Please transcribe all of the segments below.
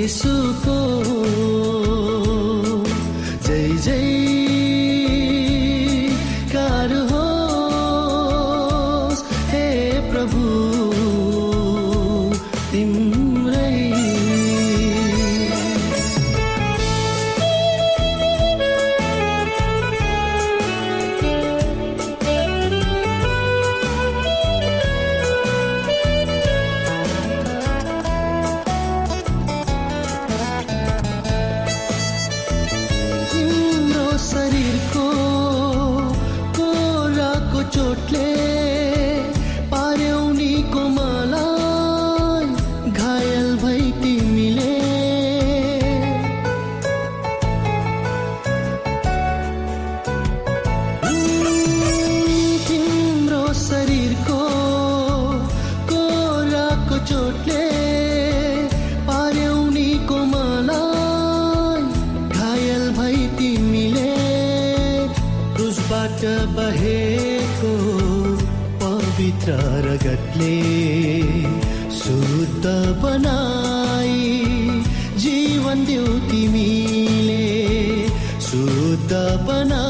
യേശു चोटले पार्यौनीको मलाई घायल भई तिमीले क्रुसबाट बहेको पवित्र रगतले शुद्ध बनाई जीवन देऊ तिमीले शुद्ध बनाई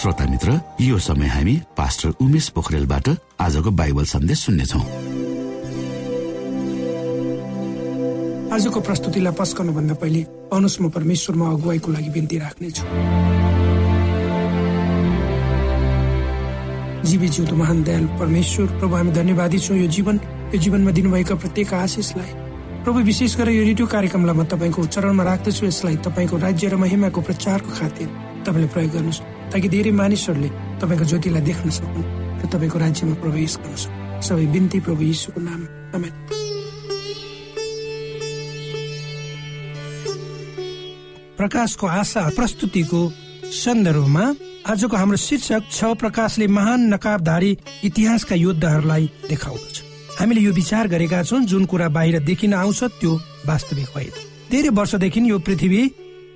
श्रोता मित्र यो समय हामी पास्टर उमेश पोखरेलबाट आजको बाइबल सन्देश सुन्नेछौ। आजको प्रस्तुतिलाई पस्कनु भन्दा पहिले आउनुहोस् म परमेश्वरमा अगुवाईको लागि बिन्ती राख्नेछु। जीवी जिउँदो महान दयाल परमेश्वर प्रभु हामी धन्यवादी छौँ यो जीवन। यो जीवनमा दिनुभएका प्रत्येक आशिषलाई। प्रभु विशेष गरेर यो रेडियो कार्यक्रमलाई म तपाईँको चरणमा राख्दछु। यसलाई तपाईँको राज्य र महिमाको प्रचारको खातिर तपाईँले प्रयोग गर्नुहोस्। ताकि धेरै मानिसहरूले तपाईँको ज्योतिलाई देख्न सकुन् र तपाईँको राज्यमा प्रवेश गर्न सकुन्। सबै बिन्ती प्रभु यीशुको नाम। प्रकाशको आशा प्रस्तुतिको सन्दर्भमा आजको हाम्रो शीर्षक छ प्रकाशले महान नकाबधारी इतिहासका योद्धाहरूलाई देखाउँदछ। हामीले यो विचार गरेका छौँ जुन कुरा बाहिर देखिन आउँछ त्यो वास्तविक होइन धेरै वर्षदेखि यो पृथ्वी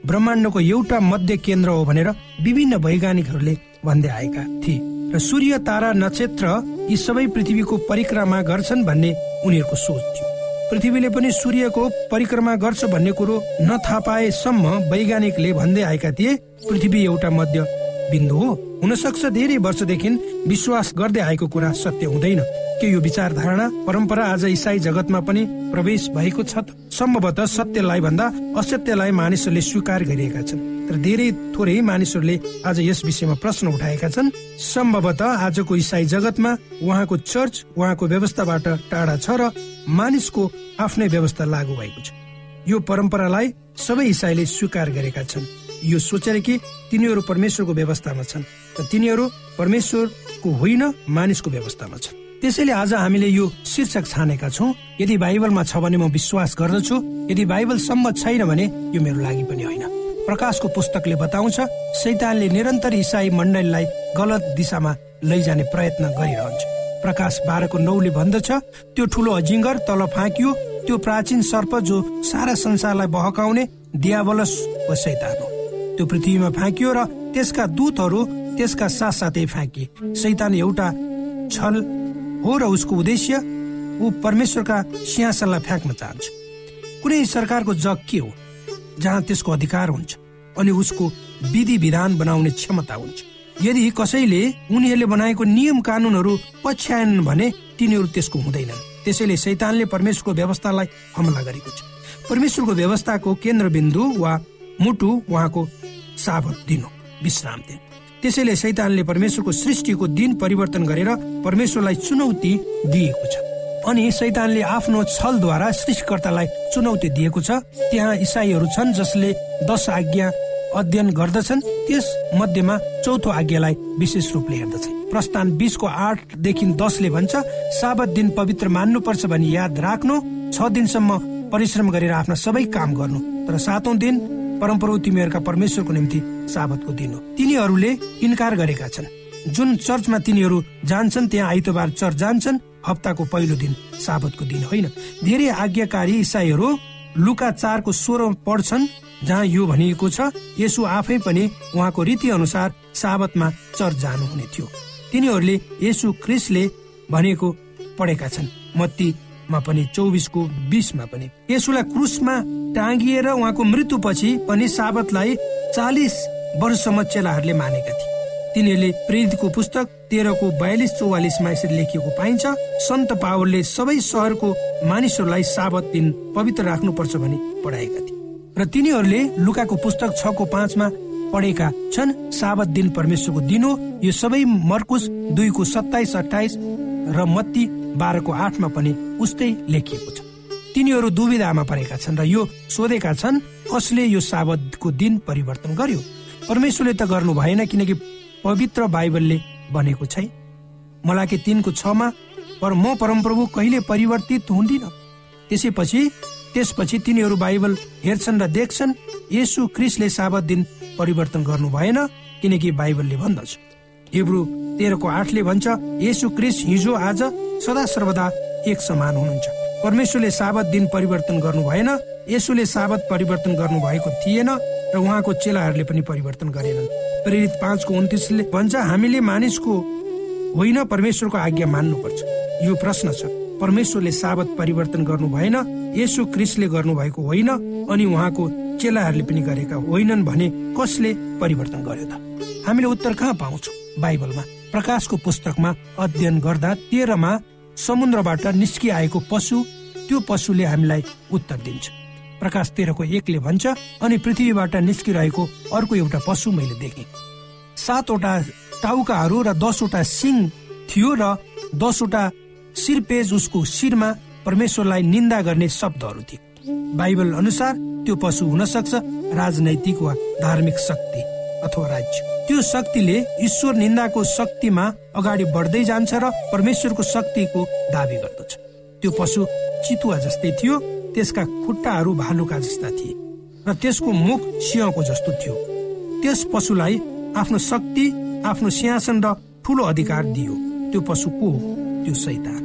ब्रह्माण्डको एउटा मध्य केन्द्र हो भनेर विभिन्न वैज्ञानिकहरूले भन्दै आएका थिए र सूर्य तारा नक्षत्र यी सबै पृथ्वीको परिक्रमा गर्छन् भन्ने उनीहरूको सोच थियो। पृथ्वीले पनि सूर्यको परिक्रमा गर्छ भन्ने कुरो नथाहा पाएसम्म वैज्ञानिकले भन्दै आएका थिए पृथ्वी एउटा मध्य बिन्दु हो। हुन सक्छ धेरै वर्षदेखि विश्वास गर्दै आएको कुरा सत्य हुँदैन। के यो विचार धारणा परम्परा आज इसाई जगतमा पनि प्रवेश भएको छ? सम्भवतः सत्यलाई भन्दा असत्यलाई मानिसहरूले स्वीकार गरिएका छन्। तर धेरै थोरै मानिसहरूले आज यस विषयमा प्रश्न उठाएका छन्। सम्भवतः आजको इसाई जगतमा उहाँको चर्च उहाँको व्यवस्थाबाट टाढा छ र मानिसको आफ्नै व्यवस्था लागू भएको छ। यो परम्परालाई सबै इसाईले स्वीकार गरेका छन्। यो सोचेर कि तिनीहरू परमेश्वरको व्यवस्थामा छन् र तिनीहरू परमेश्वरको होइन मानिसको व्यवस्थामा छन्। त्यसैले आज हामीले यो शीर्षक छानेका छौँ। यदि बाइबलमा छ भने म विश्वास गर्दछु। यदि बाइबल सम्मत छैन भने यो मेरो लागि पनि होइन। प्रकाशको पुस्तकले बताउँछ शैतानले निरन्तर इसाई मण्डलीलाई गलत दिशामा लैजाने प्रयत्न गरिरहन्छ। प्रकाश बाह्रको नौले भन्दछ त्यो ठुलो अजिङ्गर तल फाँकियो त्यो प्राचीन सर्प जो सारा संसारलाई बहकाउने दियावलस वा शैतान हो। त्यो पृथ्वीमा फ्याँकियो र त्यसका दूतहरू त्यसका साथसाथै फ्याँकिए शैतान एउटा छल हो र उसको उद्देश्य ऊ परमेश्वरका सिंहासनलाई फ्याँक्न चाहन्छ। कुनै सरकारको जग के हो? जहाँ त्यसको अधिकार हुन्छ अनि उसको विधि विधान बनाउने क्षमता हुन्छ। यदि कसैले उनीहरूले बनाएको नियम कानुनहरू पछ्याएनन् भने तिनीहरू त्यसको हुँदैनन्। त्यसैले शैतानले परमेश्वरको व्यवस्थालाई हमला गरेको छ। परमेश्वरको व्यवस्थाको केन्द्रबिन्दु वा मुटु उहाँको साबत दिन। विश्राम दिन। त्यसैले शैतानले परमेश्वरको सृष्टिको दिन परिवर्तन गरेर परमेश्वरलाई चुनौती दिएको छ। अनि शैतानले आफ्नो छलद्वारा सृष्टिकर्तालाई चुनौती दिएको छ। त्यहाँ इसाईहरू छन् जसले दश आज्ञा अध्ययन गर्दछन्। त्यस मध्येमा चौथो आज्ञालाई विशेष रूपले हेर्दछन्। प्रस्थान बिसको आठदेखि दसले भन्छ साबत दिन पवित्र मान्नुपर्छ भनी याद राख्नु। छ दिनसम्म परिश्रम गरेर आफ्ना सबै काम गर्नु। तर सातौं दिन परमप्रभु तिमीहरूका परमेश्वरको निम्ति साबतको दिन हो। तिनीहरूले इन्कार गरेका छन्। जुन चर्चमा तिनीहरू जान्छन् त्यहाँ आइतबार चर्च जान्छन् हप्ताको पहिलो दिन साबतको दिन होइन। धेरै आज्ञाकारी इसाईहरू लुका चारको स्वर पढ्छन् जहाँ यो भनिएको छ यसो आफै पनि उहाँको रीति अनुसार साबतमा चर्च जानुहुने थियो। तिनीहरूले यसु क्रिसले भनेको पढेका छन्। मत्तीमा पनि चौबिसको बिसमा पनि। यसुलाई क्रुसमा टाँगिएर उहाँको मृत्युपछि पनि साबतलाई चालिस वर्षसम्म चेलाहरूले मानेका थिए। तिनीहरूले प्रेरितको पुस्तक तेह्रको बयालिस चौवालिसमा यसरी लेखिएको पाइन्छ सन्त पावलले सबै सहरको मानिसहरूलाई साबत दिन पवित्र राख्नुपर्छ भनी पढाएका थिए। र तिनीहरूले लुकाको पुस्तक छको पाँचमा पढेका छन् साबत दिन परमेश्वरको दिन हो यो सबै मर्कुस दुईको सत्ताइस अठाइस र मत्ती बाह्रको आठमा पनि उस्तै लेखिएको छ। तिनीहरू दुविधामा परेका छन् र यो सोधेका छन् कसले यो साबतको दिन परिवर्तन गर्यो? परमेश्वरले त गर्नु भएन किनकि पवित्र बाइबलले भनेको छै मलाई तिनको छमा पर म परमप्रभु कहिले परिवर्तित हुँदिन? त्यसैपछि त्यसपछि तिनीहरू बाइबल हेर्छन् र देख्छन् यसु क्रिसले साबत दिन परिवर्तन गर्नु भएन किनकि बाइबलले भन्दछ। हिब्रू तेह्रको आठले भन्छ यसु क्रिस हिजो आज सदा सर्वदा एक समान हुनुहुन्छ। परमेश्वरले साबत दिन परिवर्तन गर्नु भएन यसुले साबत परिवर्तन गर्नु भएको थिएन र उहाँको चेलाहरूले पनि परिवर्तन गरेनन्। प्रेरित पाँचको उन्तिसले भन्छ हामीले मानिसको होइन परमेश्वरको आज्ञा मान्नुपर्छ। यो प्रश्न छ। परमेश्वरले साबत परिवर्तन गर्नु भएन यसो क्रिसले गर्नु भएको होइन अनि उहाँको चेलाहरूले पनि गरेका होइनन् भने कसले परिवर्तन गर्यो त? हामीले उत्तर कहाँ पाउँछौँ? बाइबलमा प्रकाशको पुस्तकमा अध्ययन गर्दा तेह्रमा समुद्रबाट निस्किआएको पशु त्यो पशुले हामीलाई उत्तर दिन्छ। प्रकाश तेह्रको एकले भन्छ अनि पृथ्वीबाट निस्किरहेको अर्को एउटा पशु मैले देखेँ। सातवटा टाउकाहरू र दसवटा सिङ थियो र दसवटा सिरपेज उसको शिरमा परमेश्वरलाई निन्दा गर्ने शब्दहरू थिए। बाइबल अनुसार त्यो पशु हुन सक्छ राजनैतिक वा धार्मिक शक्ति। अथवा राज्य। त्यो शक्तिले ईश्वर निन्दाको शक्तिमा अगाडि बढ्दै जान्छ र परमेश्वरको शक्तिको दावी गर्दछ। त्यो पशु चितुवा जस्तै थियो त्यसका खुट्टाहरू भालुका जस्ता थिए र त्यसको मुख सिंहको जस्तो थियो। त्यस पशुलाई आफ्नो शक्ति आफ्नो सिंहासन र ठुलो अधिकार दियो। त्यो पशु को हो? त्यो सैतान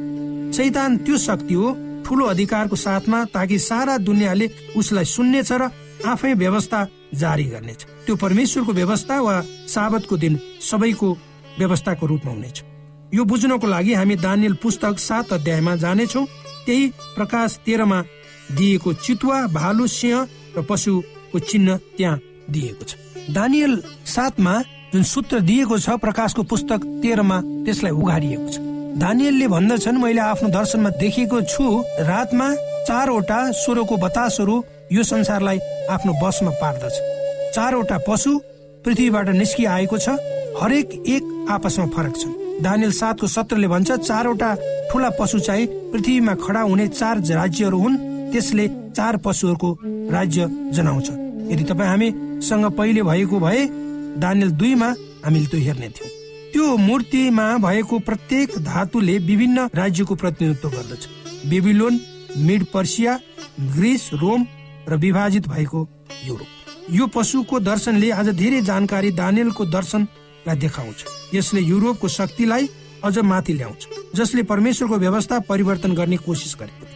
सैतान त्यो शक्ति हो ठुलो अधिकारको साथमा ताकि सारा दुनियाँले उसलाई सुन्नेछ र आफै व्यवस्था जारी गर्नेछ। त्यो परमेश्वरको व्यवस्था वा साबतको दिन सबैको व्यवस्थाको रूपमा हुनेछ। यो बुझ्नको लागि हामी दानियल पुस्तक सात अध्यायमा जानेछौ त्यही प्रकाश तेह्रमा दिएको चितुवा भालु सिंह र पशुको चिन्ह त्यहाँ दिएको छ। दानियल सातमा जुन सूत्र दिएको छ प्रकाशको पुस्तक तेह्रमा त्यसलाई उघारिएको छ। दानियलले भन्दछन् मैले आफ्नो दर्शनमा देखेको छु रातमा चारवटा स्वरको बतासहरू यो संसारलाई आफ्नो बसमा पार्दछ। चारवटा पशु पृथ्वीबाट निस्किआएको छ हरेक एक आपसमा फरक छन्। दानियल सातको सत्रले भन्छ चारवटा ठुला पशु चाहिँ पृथ्वीमा खडा हुने चार राज्यहरू हुन् त्यसले चार पशुहरूको राज्य जनाउँछ। यदि तपाईँ हामीसँग पहिले भएको भए दानियल दुईमा हामीले त्यो हेर्ने थियौँ। त्यो मूर्तिमा भएको प्रत्येक धातुले विभिन्न राज्यको प्रतिनिधित्व गर्दछ। Babylon Medo Persia Greece Rome र विभाजित भएको युरोप। यो पशुको दर्शनले आज धेरै जानकारी दानियलको दर्शनलाई देखाउँछ। यसले युरोपको शक्तिलाई अझ माथि ल्याउँछ जसले परमेश्वरको व्यवस्था परिवर्तन गर्ने कोसिस गरेको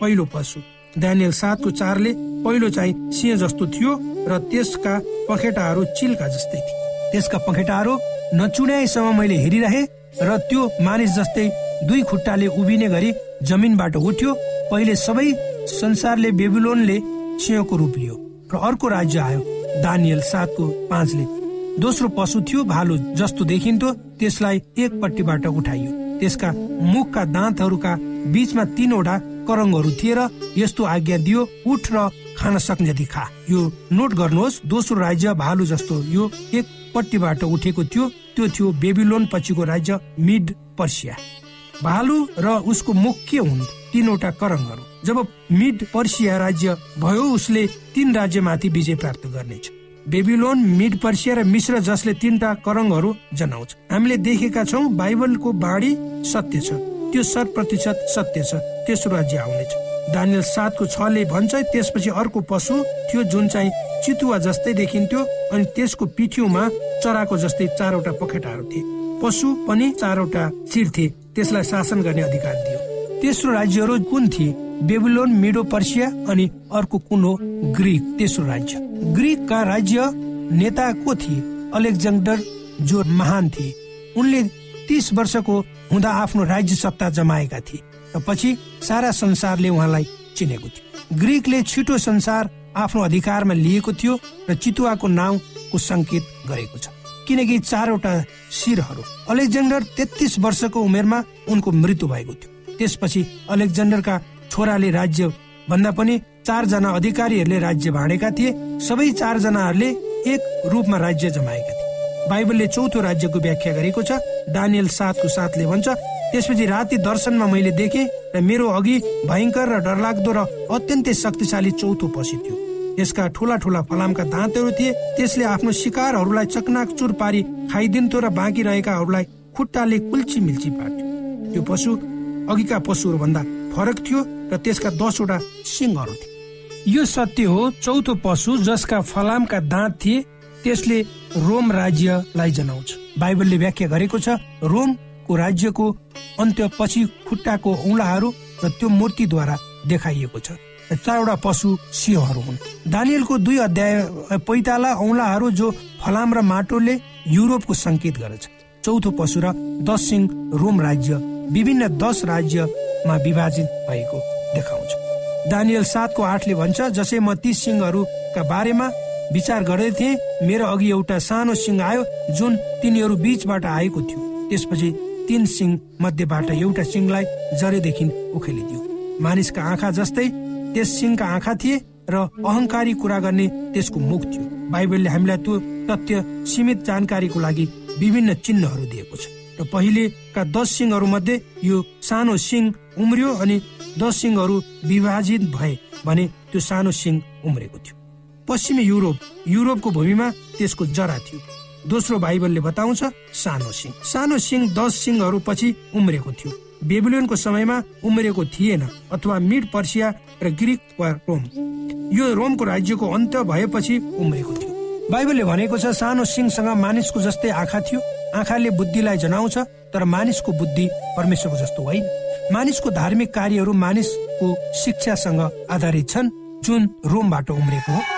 पहिलो पशु दानियल सातको चारले पहिलो चाहिँ सिंह जस्तो थियो र त्यसका पखेटाहरू चिल्का जस्तै थिए। त्यसका पखेटाहरू नचुड्याएसम्म मैले हेरिरहे र त्यो मानिस जस्तै दुई खुट्टाले उभिने गरी जमिनबाट उठ्यो। पहिले सबै संसारले बेबिलोनले सिंहको रूप लियो र अर्को राज्य आयो दानियल सातको पाँचले। दोस्रो पशु थियो भालु जस्तो देखिन्थ्यो त्यसलाई एकपट्टिबाट उठाइयो। त्यसका मुखका दाँतहरूका बीचमा तीनवटा करङहरू थिए र यस्तो आज्ञा दियो उठ र खान सक्ने जति खा यो नोट गर्नुहोस् दोस्रो राज्य भालु जस्तो यो एक पट्टिबाट उठेको थियो त्यो थियो बेबिलोन पछिको राज्य मिड पर्सिया। भालु र उसको मुख्य हुन् तीनवटा करङहरू जब मिड पर्सिया राज्य भयो उसले तीन राज्यमाथि विजय प्राप्त गर्नेछ। बेबिलोन मिड पर्सिया र मिश्र जसले तीनटा करङहरू जनाउँछ। हामीले देखेका छौँ बाइबलको बाणी सत्य छ। त्यो शत प्रतिशत सत्य छ। तेस्रो राज्य आउनेछ। दानियल सातको छले भन्छ त्यसपछि अर्को पशु थियो जुन चाहिँ चितुवा जस्तै देखिन्थ्यो अनि त्यसको पिठ्यौमा चराको जस्तै चारवटा पखेटाहरू थिए। पशु पनि चारवटा शिर थिए। त्यसलाई शासन गर्ने अधिकार दियो। तेस्रो राज्यहरू कुन थिए? बेबिलोन मिडो पर्सिया अनि अर्को कुन हो? ग्रिक। तेस्रो राज्य। ग्रिकका राज्य नेता को थिए? अलेक्जेन्डर जो महान थिए। उनले तीस वर्षको हुँदा आफ्नो राज्य सत्ता जमाएका थिए र पछि सारा संसारले उहाँलाई चिनेको थियो। ग्रिकले छिटो संसार आफ्नो अधिकारमा लिएको थियो र चितुवाको नाउँको संकेत गरेको छ। किनकि चारवटा शिरहरू? अलेक्जेन्डर तेत्तिस वर्षको उमेरमा उनको मृत्यु भएको थियो। त्यसपछि अलेक्जेन्डरका छोराले राज्य भन्दा पनि चारजना अधिकारीहरूले राज्य भाँडेका थिए। सबै चारजनाहरूले एक रूपमा राज्य जमाएका थिए। बाइबलले चौथो राज्यको व्याख्या गरेको छ। दानियल सातको साथले भन्छ त्यसपछि राति दर्शनमा मैले देखेँ र मेरो अघि भयङ्कर र डरलाग्दो र अत्यन्तै शक्तिशाली चौथो पसी थियो। यसका ठुला ठुला फलामका दाँतहरू थिए। त्यसले आफ्नो शिकारहरूलाई चकनाक चुर पारी खाइदिन्थ्यो र बाँकी रहेकाहरूलाई खुट्टाले कुल्ची मिल्ची पार्थ्यो। त्यो पशु अघिका पशुहरू भन्दा फरक थियो र त्यसका दसवटा सिंहहरू थिए। यो सत्य हो चौथो पशु जसका फलामका दाँत थिए त्यसले रोम राज्यलाई जनाउँछ। बाइबलले व्याख्या गरेको छ रोमको राज्यको अन्त्य पछि खुट्टाको औलाहरू र त्यो मूर्तिद्वारा देखाइएको छ। चारवटा पशु सिंहहरू हुन्। दानियलको दुई अध्याय पैताला औलाहरू जो फलाम र माटोले युरोपको संकेत गर्छ। चौथो पशु र दस सिंह रोम राज्य विभिन्न दस राज्यमा विभाजित भएको देखाउँछ। दानियल सातको आठले भन्छ जसै म ती सिंहहरूका बारेमा विचार गर्दै थिए मेरो अघि एउटा सानो सिंह आयो जुन तिनीहरू बीचबाट आएको थियो। त्यसपछि तीन सिंह मध्येबाट एउटा सिंहलाई जरेदेखि उखेलिदियो। मानिसका आँखा जस्तै त्यस सिंहका आँखा थिए र अहंकारी कुरा गर्ने त्यसको मुख थियो। बाइबलले हामीलाई त्यो तथ्य सीमित जानकारीको लागि विभिन्न चिन्हहरू दिएको छ। र पहिलेका दस सिंहहरू मध्ये यो सानो सिंह उम्रियो अनि दस सिंहहरू विभाजित भए भने त्यो सानो सिंह उम्रेको थियो। पश्चिमी युरोप युरोपको भूमिमा त्यसको जरा थियो। दोस्रो बाइबलले बताउँछ सानो सिंह। सानो सिंह दस सिंहहरू पछि उम्रेको थियो। बेबिलोनको समयमा उम्रेको थिएन अथवा मिड पर्सिया र ग्रिक वा रोम। यो रोमको राज्यको अन्त भएपछि उम्रेको थियो। बाइबलले भनेको छ सानो सिंहसँग मानिसको जस्तै आँखा थियो। आँखाले बुद्धिलाई जनाउँछ तर मानिसको बुद्धि परमेश्वरको जस्तो होइन। मानिसको धार्मिक कार्यहरू मानिसको शिक्षासँग आधारित छन् जुन रोमबाट उम्रेको हो।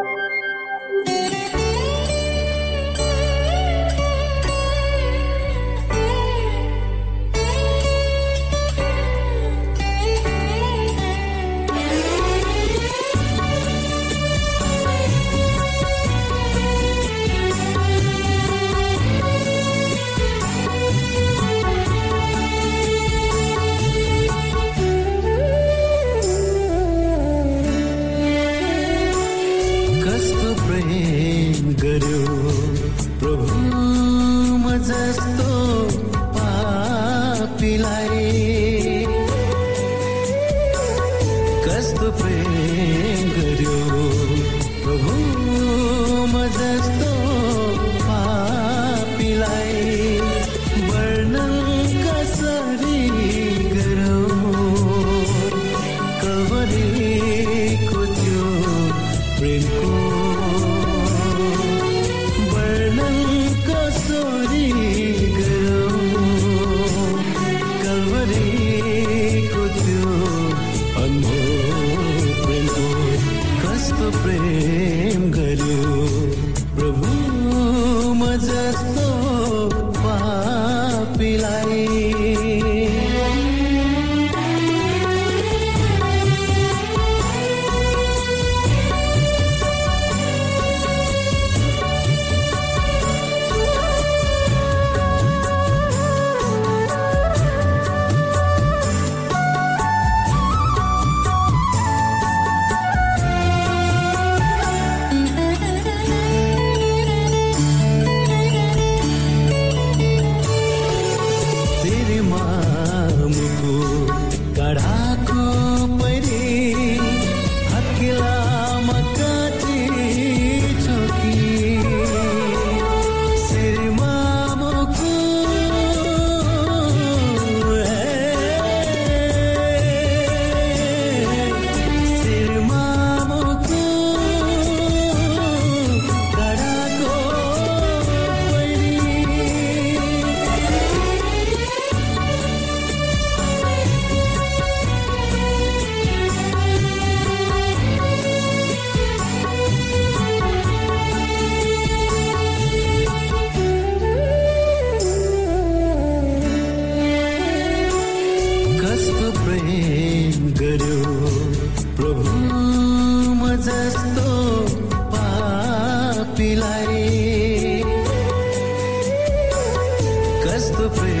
prayer.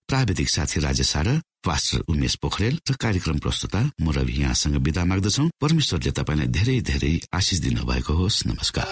प्राविधिक साथी राजेश र पास्टर उमेश पोखरेल र कार्यक्रम प्रस्तुता म रवि यहाँसँग विदा माग्दछौ। परमेश्वरले तपाईँलाई धेरै धेरै आशिष दिनुभएको होस्। नमस्कार।